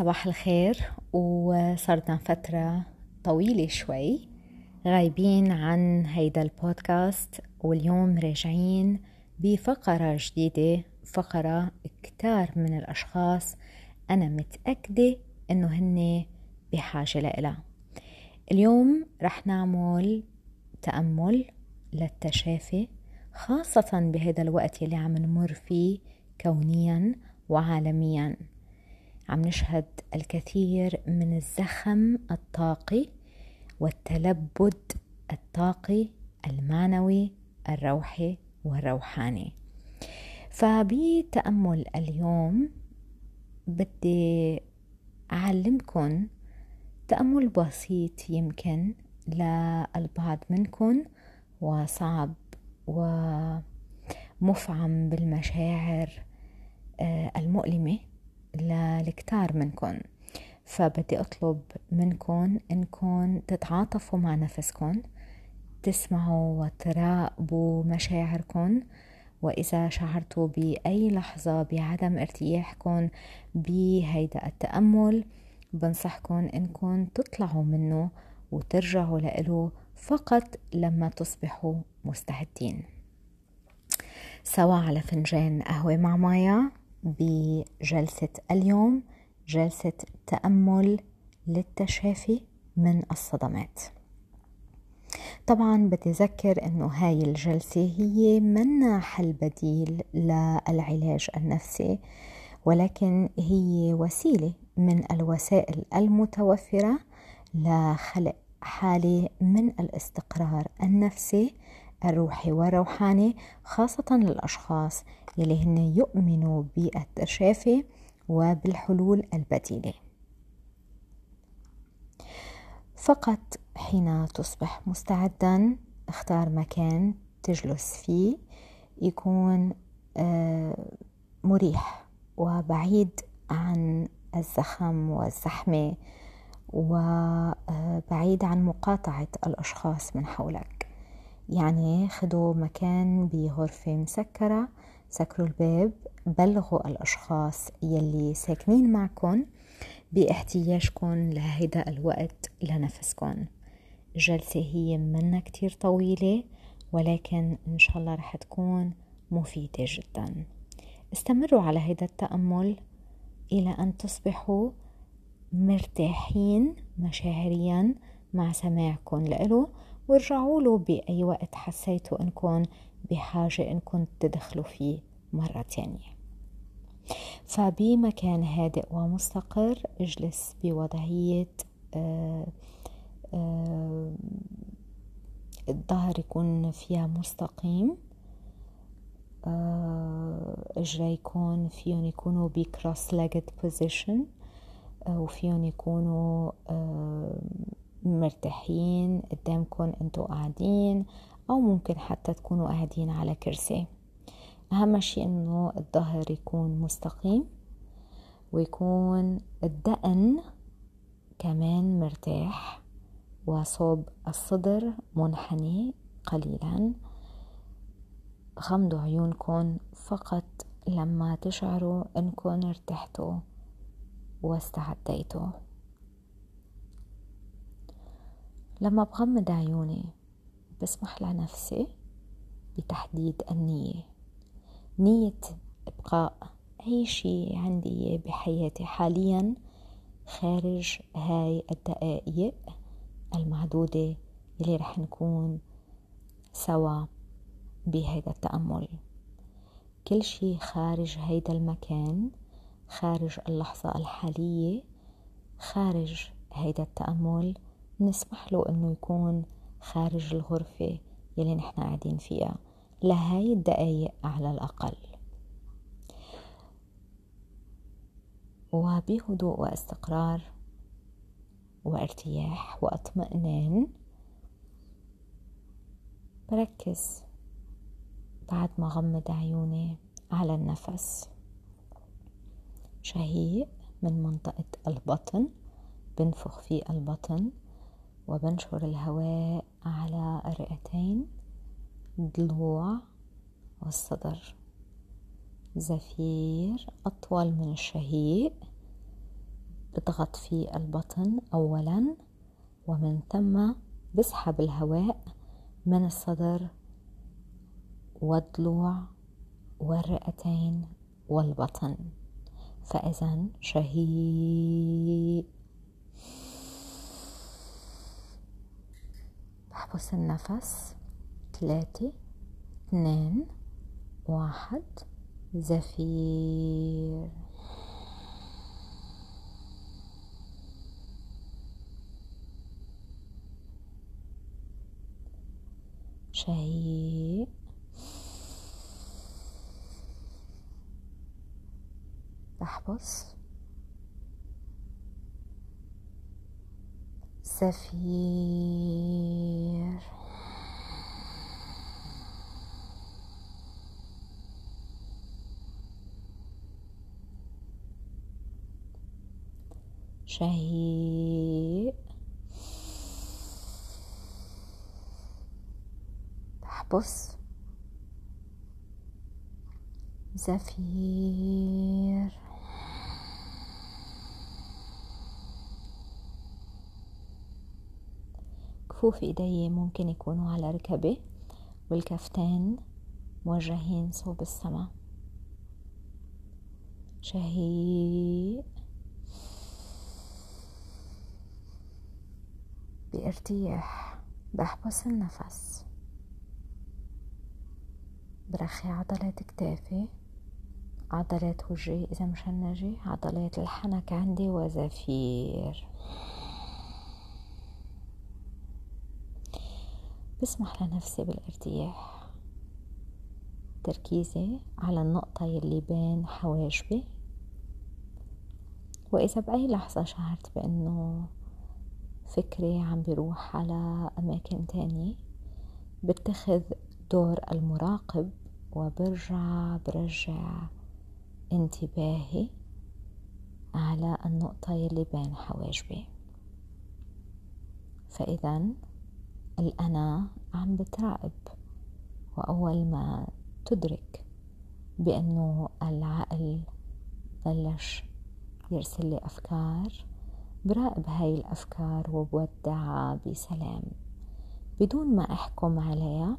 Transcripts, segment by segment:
صباح الخير وصرنا فترة طويلة شوي غايبين عن هيدا البودكاست واليوم راجعين بفقرة جديدة فقرة كتار من الأشخاص أنا متأكدة إنه هن بحاجة لإلها. اليوم رح نعمل تأمل للتشافي خاصة بهذا الوقت يلي عم نمر فيه كونيا وعالميا. عم نشهد الكثير من الزخم الطاقي والتلبد الطاقي المعنوي الروحي والروحاني. فبتأمل اليوم بدي أعلمكم تأمل بسيط يمكن للبعض منكم وصعب ومفعم بالمشاعر آه، المؤلمة. للكتار منكم فبدي أطلب منكم إنكم تتعاطفوا مع نفسكم تسمعوا وتراقبوا مشاعركم وإذا شعرتوا بأي لحظة بعدم ارتياحكم بهيدا التأمل بنصحكم إنكم تطلعوا منه وترجعوا له فقط لما تصبحوا مستعدين. سوا على فنجان قهوة مع مايا. بجلسة اليوم جلسة تأمل للتشافي من الصدمات. طبعا بدي أذكر أنه هاي الجلسة هي منا حل بديل للعلاج النفسي ولكن هي وسيلة من الوسائل المتوفرة لخلق حالة من الاستقرار النفسي الروحي والروحاني خاصة للأشخاص يلي هن يؤمنوا بالتشافي وبالحلول البديلة. فقط حين تصبح مستعدا اختار مكان تجلس فيه يكون آه، مريح وبعيد عن الزخم والزحمة وبعيد عن مقاطعة الأشخاص من حولك. يعني خدوا مكان بغرفة مسكرة سكروا الباب بلغوا الأشخاص يلي ساكنين معكم باحتياجكم لهيدا الوقت لنفسكم الجلسة هي منا كتير طويلة ولكن إن شاء الله رح تكون مفيدة جدا. استمروا على هيدا التأمل إلى أن تصبحوا مرتاحين مشاعريا مع سماعكم لإله وارجعوا له بأي وقت حسيتوا إنكم بحاجة إنكم تدخلوا فيه مرة تانية. فبمكان هادئ ومستقر اجلس بوضعية آه، آه، الظهر يكون فيها مستقيم. آه، اجريكم فيهم يكونوا بكروس ليجد بوزيشن وفيهم يكونوا مرتاحين قدامكم أنتوا قاعدين. أو ممكن حتى تكونوا قاعدين على كرسي. أهم شيء إنه الظهر يكون مستقيم ويكون الدقن كمان مرتاح وصوب الصدر منحني قليلا. غمضوا عيونكم فقط لما تشعروا انكم ارتحتوا واستعديتوا. لما بغمض عيوني بسمح لنفسي بتحديد النية. نية إبقاء أي شيء عندي بحياتي حاليا خارج هاي الدقائق المعدودة اللي رح نكون سوا بهيدا التأمل. كل شيء خارج هيدا المكان خارج اللحظة الحالية خارج هيدا التأمل نسمح له إنه يكون خارج الغرفة يلي نحن قاعدين فيها لهاي الدقايق على الأقل. وبهدوء واستقرار وارتياح واطمئنان بركز بعد ما غمض عيوني على النفس. شهيق من منطقة البطن بنفخ في البطن. وبنشر الهواء على الرئتين الضلوع والصدر. زفير أطول من الشهيق. بضغط في البطن أولا ومن ثم بسحب الهواء من الصدر والضلوع والرئتين والبطن. فإذا شهيق. بحبس النفس. ثلاثة اثنين. واحد. زفير. شهيق بحبس زفير شهيق بحبس زفير كفوف إيدي ممكن يكونوا على ركبي والكفتين موجهين صوب السماء. شهيق بارتياح. بحبس النفس. برخي عضلات كتافي. عضلات وجهي إذا مشنجة عضلات الحنك عندي وزفير. بسمح لنفسي بالارتياح. تركيزي على النقطة يلي بين حواجبي. وإذا بأي لحظة شعرت بأنه فكري عم بيروح على أماكن تانية بتخذ دور المراقب وبرجع برجع انتباهي على النقطة يلي بين حواجبي. فإذا الأنا عم بتراقب وأول ما تدرك بأنه العقل بلش يرسل لي أفكار براقب هاي الأفكار وبودعها بسلام. بدون ما أحكم عليها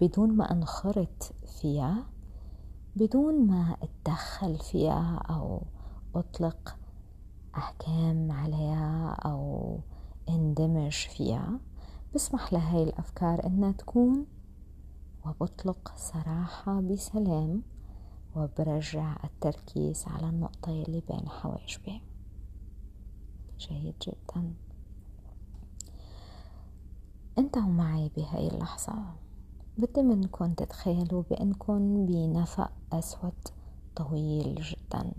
بدون ما أنخرط فيها بدون ما أتدخل فيها أو أطلق أحكام عليها أو أندمج فيها بسمح لهاي الأفكار إنها تكون وبطلق صراحة بسلام وبرجع التركيز على النقطة يلي بين حواجبي جيد جدا. أنتوا معي بهاي اللحظة. بدي منكم تتخيلوا بأنكم بنفق أسود طويل جدا.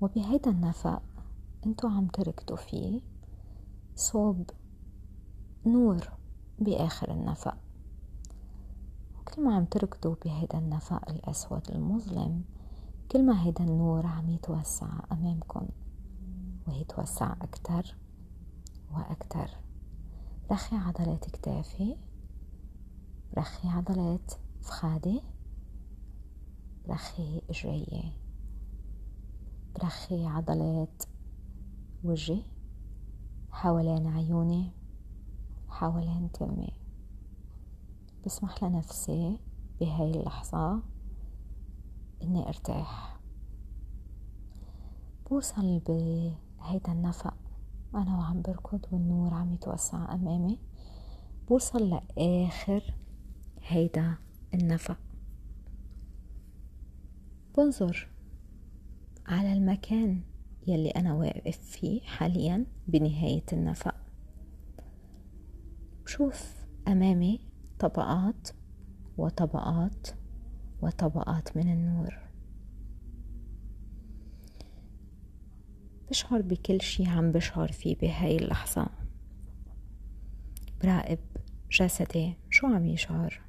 وبهيدا النفق أنتوا عم تركضوا فيه صوب نور بآخر النفق وكل ما عم تركضوا بهيدا النفق الأسود المظلم كل ما هيدا النور عم يتوسع أمامكم ويتوسع أكتر وأكتر. رخي عضلات كتافي رخي عضلات فخادي رخي اجري رخي عضلات وجهي حوالين عيوني. حوالين تمي بسمح لنفسي بهاي اللحظة إني أرتاح. بوصل بهيدا النفق. أنا وعم بركض والنور عم يتوسع أمامي. بوصل لآخر هيدا النفق. بنظر على المكان يلي أنا واقف فيه حاليا بنهاية النفق. بشوف أمامي طبقات وطبقات وطبقات من النور. بشعر بكل شي عم بشعر فيه بهاي اللحظة. براقب جسدي شو عم يشعر؟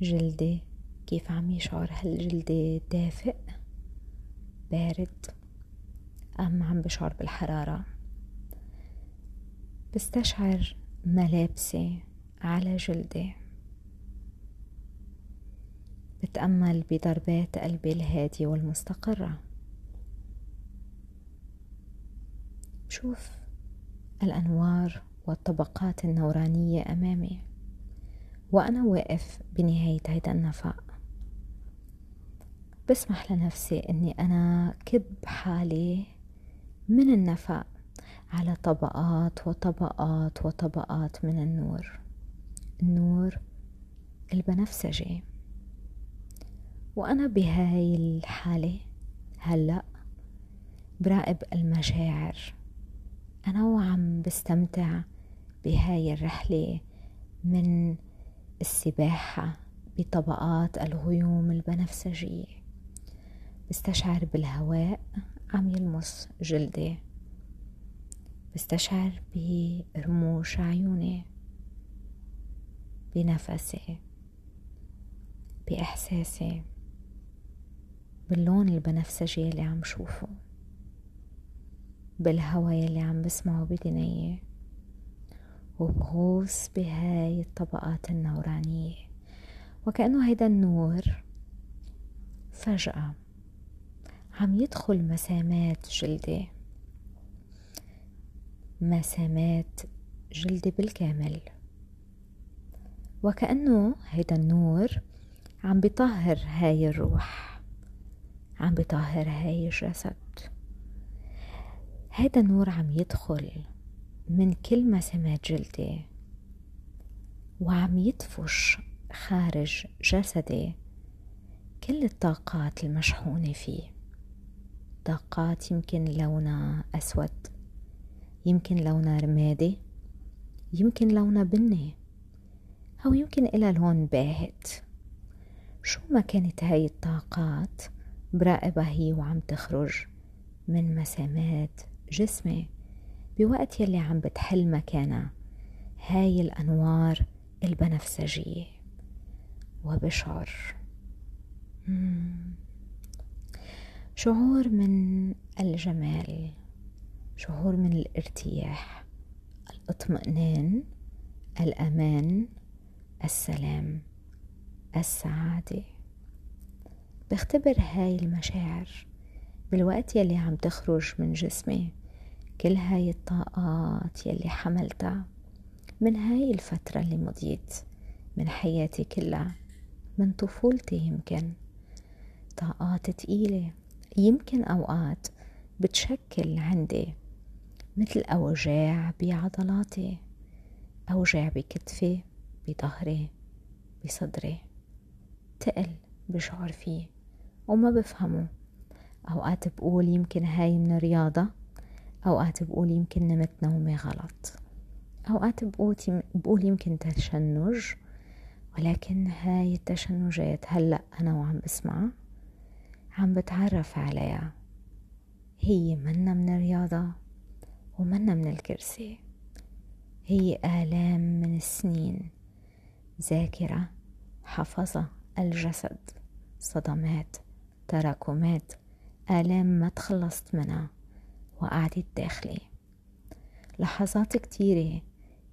جلدي كيف عم يشعر؟ هل جلدي دافئ؟ بارد؟ أم عم بشعر بالحرارة؟ بستشعر ملابسي على جلدي. بتأمل بضربات قلبي الهادية والمستقرة. شوف الأنوار والطبقات النورانية أمامي وأنا واقف بنهاية هيدا النفق. بسمح لنفسي أني أنا كب حالي من النفق على طبقات وطبقات وطبقات من النور. النور البنفسجي. وأنا بهاي الحالة هلأ براقب المشاعر. أنا وعم بستمتع بهاي الرحلة من السباحة بطبقات الغيوم البنفسجية. بستشعر بالهواء عم يلمس جلدي. بستشعر برموش عيوني بنفسي بإحساسي باللون البنفسجي اللي عم شوفه بالهوا يلي عم بسمعه بدنية وبغوص بهاي الطبقات النورانية. وكأنه هيدا النور فجأة عم يدخل مسامات جلدي. مسامات جلدي بالكامل. وكأنه هيدا النور عم بيطهر هاي الروح عم بيطهر هاي الجسد. هيدا النور عم يدخل من كل مسامات جلدي وعم يدفش خارج جسدي كل الطاقات المشحونة فيه. طاقات يمكن لونها أسود يمكن لونها رمادي يمكن لونها بني أو يمكن إلى لون باهت شو ما كانت هاي الطاقات براقبها هي وعم تخرج من مسامات جسمي. بوقت يلي عم بتحل مكانها هاي الأنوار البنفسجية. وبشعر. شعور من الجمال. شعور من الارتياح الاطمئنان الامان السلام السعادة. بختبر هاي المشاعر بالوقت يلي عم تخرج من جسمي كل هاي الطاقات يلي حملتها من هاي الفترة اللي مضيت من حياتي كلها من طفولتي يمكن. طاقات تقيلة يمكن أوقات بتشكل عندي مثل أوجاع بعضلاتي أوجاع بكتفي بظهري بصدري تقل بشعر فيه وما بفهمه. أوقات بقول يمكن هاي من الرياضة أوقات بقول يمكن نمت نومي غلط. أوقات بقول يمكن تشنج ولكن هاي التشنجات هلأ أنا وعم بسمعها عم بتعرف عليها. هي منا من الرياضة. ومنا من الكرسي. هي آلام من السنين. ذاكرة حفظة الجسد. صدمات تراكمات. آلام ما تخلصت منها وقعدت داخلي. لحظات كتيرة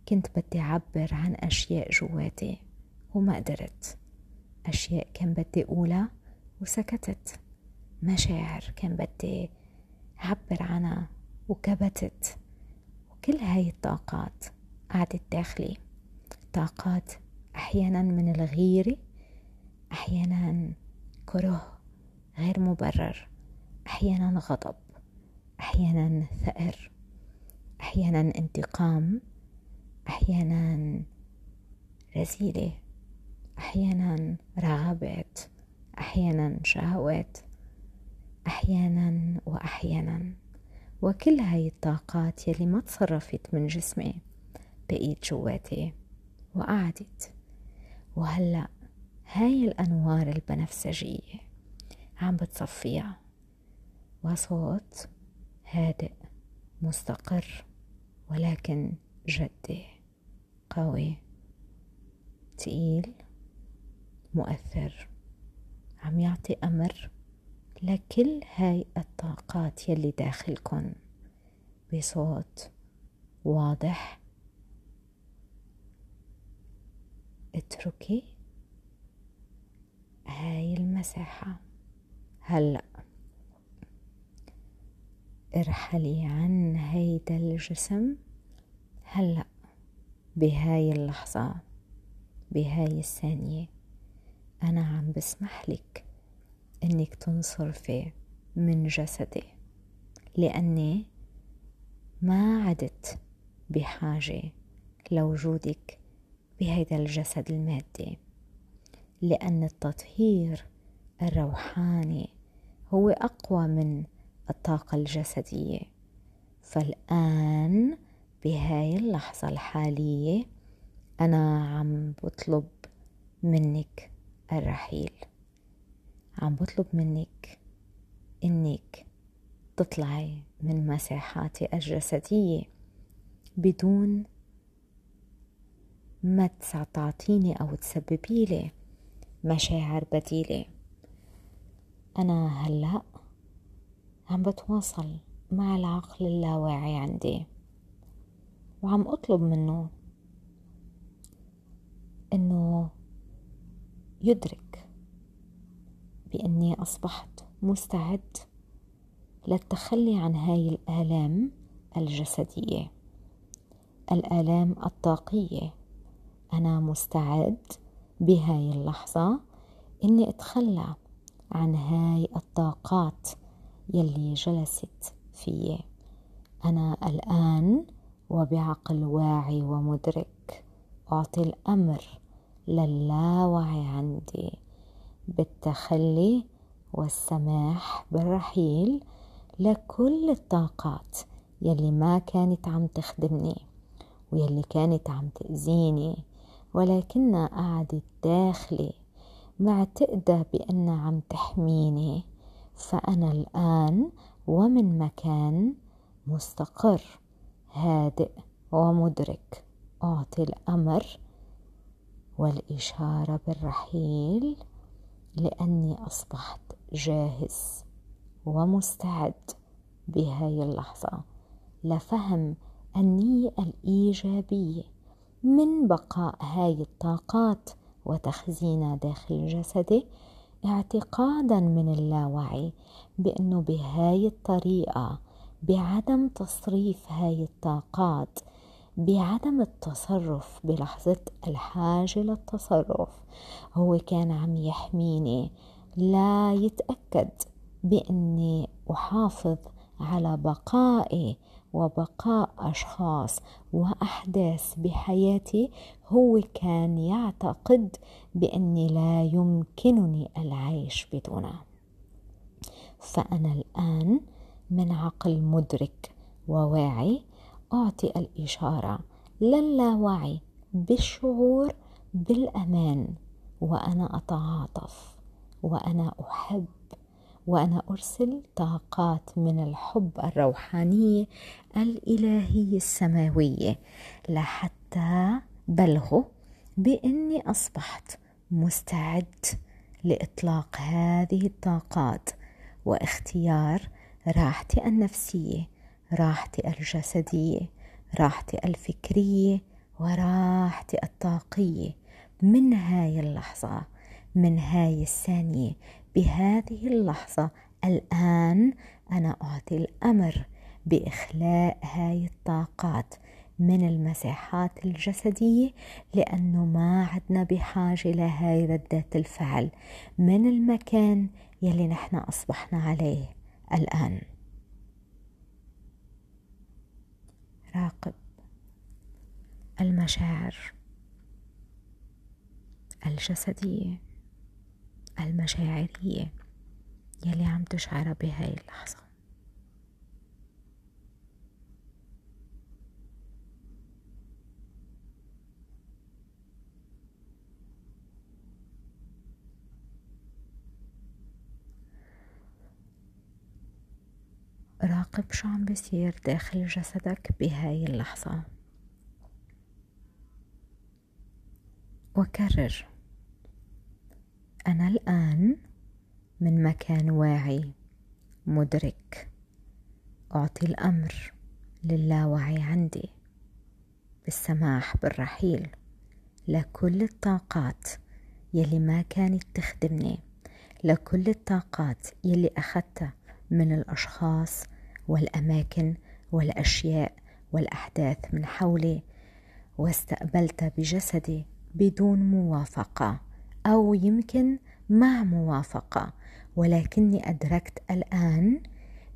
كنت بدي أعبر عن أشياء جواتي وما قدرت. أشياء كان بدي أقولها وسكتت. مشاعر كان بدي أعبر عنها وكبتت. وكل هاي الطاقات قعدت داخلي. طاقات أحيانا من الغيرة أحيانا كره غير مبرر أحيانا غضب أحيانا ثأر أحيانا انتقام أحيانا رزيلة أحيانا رغبات أحيانا شهوات أحيانا وأحيانا وكل هاي الطاقات يلي ما تصرفت من جسمي بقيت جواتي وقعدت. وهلأ هاي الأنوار البنفسجية عم بتصفيها وصوت هادئ مستقر ولكن جدي قوي تقيل مؤثر عم يعطي أمر لكل هاي الطاقات يلي داخلكن. بصوت واضح. اتركي هاي المساحة. هلأ ارحلي عن هيدا الجسم. هلأ بهاي اللحظة بهاي الثانية أنا عم بسمح لك. إنك تنصرفي من جسدي لأني ما عدت بحاجة لوجودك بهذا الجسد المادي لأن التطهير الروحاني هو أقوى من الطاقة الجسدية. فالآن بهاي اللحظة الحالية أنا عم بطلب منك الرحيل. عم بطلب منك إنك تطلعي من مساحاتي الجسدية بدون ما تعطيني أو تسببي لي مشاعر بديلة. أنا هلأ عم بتواصل مع العقل اللاواعي عندي وعم أطلب منه إنه يدرك بإني أصبحت مستعد للتخلي عن هاي الآلام الجسدية. الآلام الطاقية. أنا مستعد بهاي اللحظة إني أتخلى عن هاي الطاقات يلي جلست فيي أنا الآن وبعقل واعي ومدرك أعطي الأمر للاوعي عندي. بالتخلي والسماح بالرحيل لكل الطاقات يلي ما كانت عم تخدمني ويلي كانت عم تأذيني ولكنها قعدت داخلي معتقدة بأنها عم تحميني. فأنا الآن ومن مكان مستقر هادئ ومدرك. أعطي الأمر والإشارة بالرحيل. لأني أصبحت جاهز ومستعد بهاي اللحظة. لفهم النية الإيجابية من بقاء هاي الطاقات وتخزينها داخل جسدي اعتقادا من اللاوعي بأنه بهاي الطريقة بعدم تصريف هاي الطاقات بعدم التصرف بلحظة الحاجة للتصرف. هو كان عم يحميني. لا يتأكد بأني أحافظ على بقائي وبقاء أشخاص وأحداث بحياتي. هو كان يعتقد بأني لا يمكنني العيش بدونه. فأنا الآن من عقل مدرك وواعي أعطي الإشارة. للاوعي بالشعور بالأمان. وأنا أتعاطف. وأنا أحب. وأنا أرسل طاقات من الحب الروحانية الإلهية السماوية لحتى بلغوا بإني أصبحت مستعد لإطلاق هذه الطاقات. واختيار راحتي النفسية. راحتي الجسدية راحتي الفكرية وراحتي الطاقية. من هاي اللحظة من هاي الثانية بهذه اللحظة الآن أنا أعطي الأمر بإخلاء هاي الطاقات من المساحات الجسدية لأنه ما عدنا بحاجة لهاي ردة الفعل من المكان يلي نحن أصبحنا عليه الآن. راقب المشاعر الجسدية المشاعرية يلي عم تشعر بهاي اللحظة. راقب شو عم بيصير داخل جسدك بهاي اللحظة. وكرر. أنا الآن من مكان واعي مدرك. أعطي الأمر للاوعي عندي. بالسماح بالرحيل. لكل الطاقات يلي ما كانت تخدمني. لكل الطاقات يلي أخذتها. من الأشخاص والأماكن والأشياء والأحداث من حولي واستقبلت بجسدي بدون موافقة أو يمكن مع موافقة ولكني أدركت الآن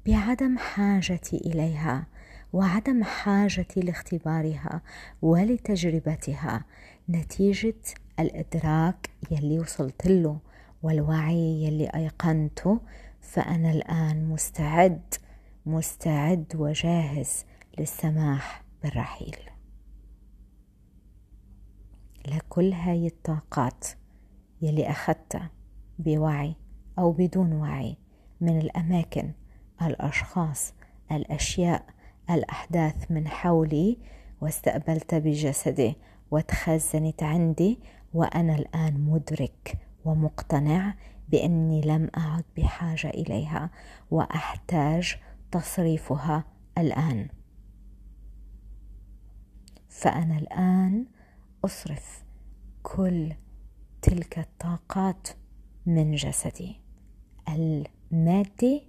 بعدم حاجتي إليها وعدم حاجتي لاختبارها ولتجربتها نتيجة الإدراك يلي وصلت له والوعي يلي أيقنته فأنا الآن مستعد مستعد وجاهز للسماح بالرحيل. لكل هاي الطاقات يلي أخذتها بوعي أو بدون وعي من الأماكن الأشخاص الأشياء الأحداث من حولي واستقبلت بجسدي وتخزنت عندي وأنا الآن مدرك ومقتنع بأني لم أعد بحاجة إليها وأحتاج تصريفها الآن. فأنا الآن أصرف كل تلك الطاقات من جسدي المادي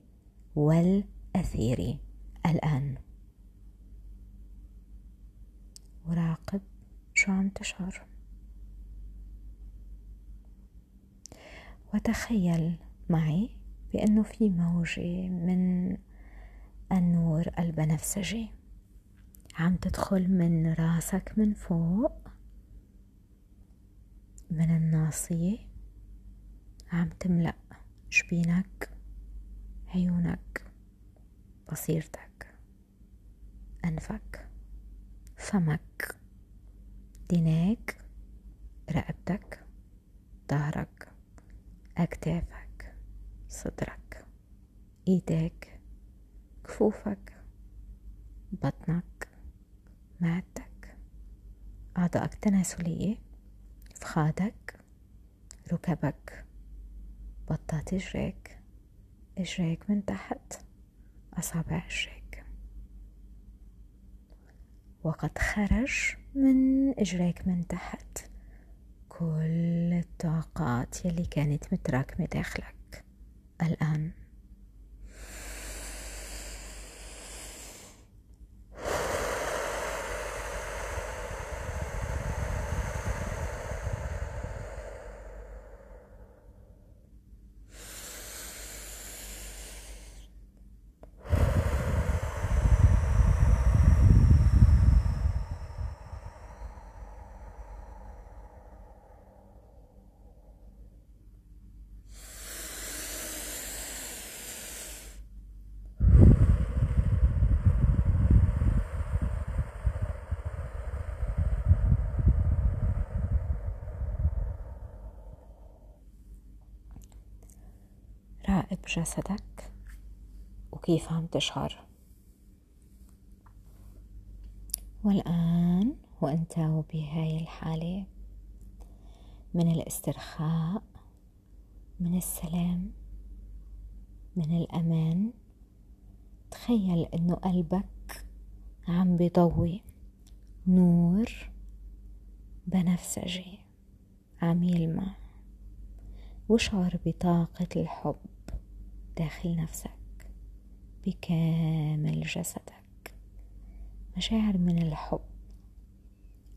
والأثيري الآن. وراقب شو عم تشعر. وتخيل معي بأنه في موجة من النور البنفسجي. عم تدخل من راسك من فوق من الناصية. عم تملأ جبينك عيونك بصيرتك أنفك فمك دينيك رقبتك ظهرك. أكتافك صدرك إيديك كفوفك بطنك معدتك أعضائك التناسلية فخادك ركبك بطات إجريك إجريك من تحت أصابع إجريك. وقد خرج من إجريك من تحت. كل الطاقات يلي كانت متراكمة داخلك. الآن راقب جسدك وكيف عم تشعر؟ والآن وأنت بهاي الحالة من الاسترخاء من السلام من الأمان تخيل إنه قلبك عم بضوي نور بنفسجي عم يلمع واشعر بطاقة الحب. داخل نفسك بكامل جسدك. مشاعر من الحب.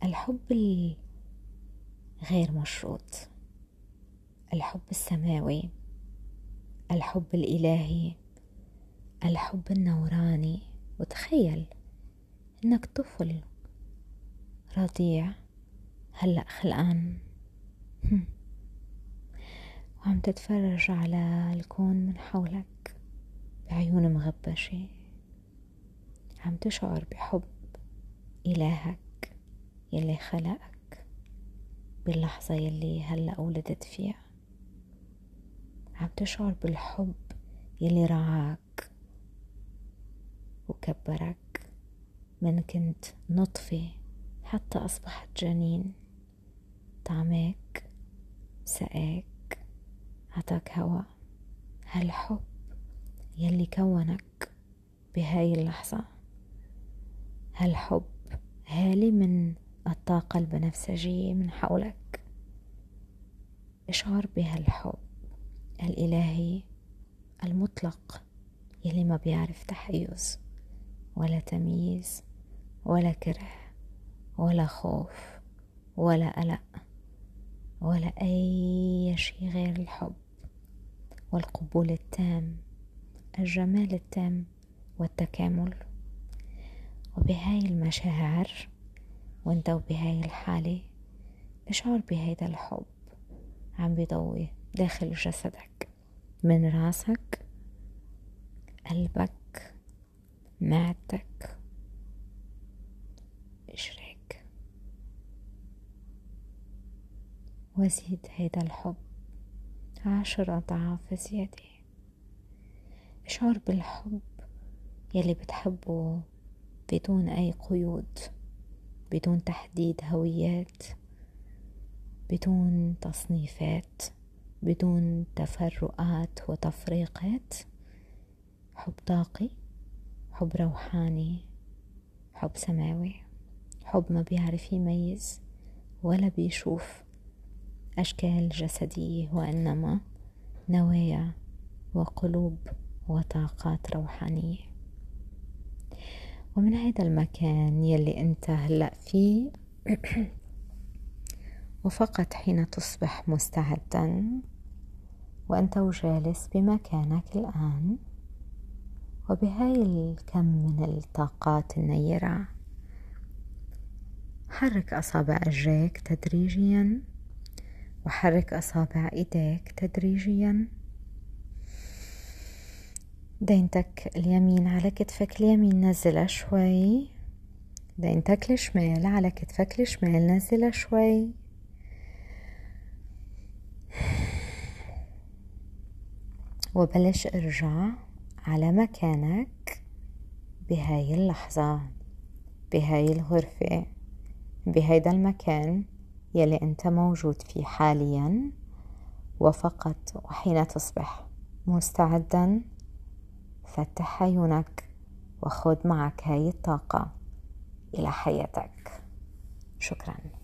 الحب الغير مشروط. الحب السماوي. الحب الإلهي. الحب النوراني. وتخيل إنك طفل رضيع هلأ خلقان. وعم تتفرج على الكون من حولك بعيون مغبشة؟ عم تشعر بحب إلهك يلي خلقك باللحظة يلي هلأ ولدت فيها. عم تشعر بالحب يلي رعاك وكبرك من كنت نطفة حتى أصبحت جنين. طعمك سقاك عطاك هوا. هالحب يلي كونك بهاي اللحظة؟ هالحب هالي من الطاقة البنفسجية من حولك؟ إشعر بهالحب الإلهي المطلق يلي ما بيعرف تحيز ولا تمييز ولا كره ولا خوف ولا قلق ولا أي شي غير الحب. والقبول التام الجمال التام والتكامل. وبهاي المشاعر وانت وبهاي الحالة اشعر بهيدا الحب عم بيضوي داخل جسدك من راسك قلبك معدتك إجريك. وزيد هيدا الحب. عشر أضعاف زيادة. اشعر بالحب يلي بتحبه بدون أي قيود بدون تحديد هويات بدون تصنيفات بدون تفرقات وتفريقات. حب طاقي حب روحاني حب سماوي. حب ما بيعرف يميز ولا بيشوف. أشكال جسدية وإنما نوايا وقلوب وطاقات روحانية. ومن هذا المكان يلي أنت هلأ فيه وفقط حين تصبح مستعدا وأنت وجالس بمكانك الآن وبهاي الكم من الطاقات النيرة حرك أصابع رجليك تدريجيا وحرك أصابع إيديك تدريجيا. دينتك اليمين على كتفك اليمين نزلها شوي. دينتك الشمال على كتفك الشمال نزلها شوي. وبلش ارجع على مكانك بهاي اللحظة بهاي الغرفة بهيدا المكان. يلي أنت موجود فيه حاليا وفقط وحين تصبح مستعدا فتح عيونك وخذ معك هاي الطاقة إلى حياتك. شكراً.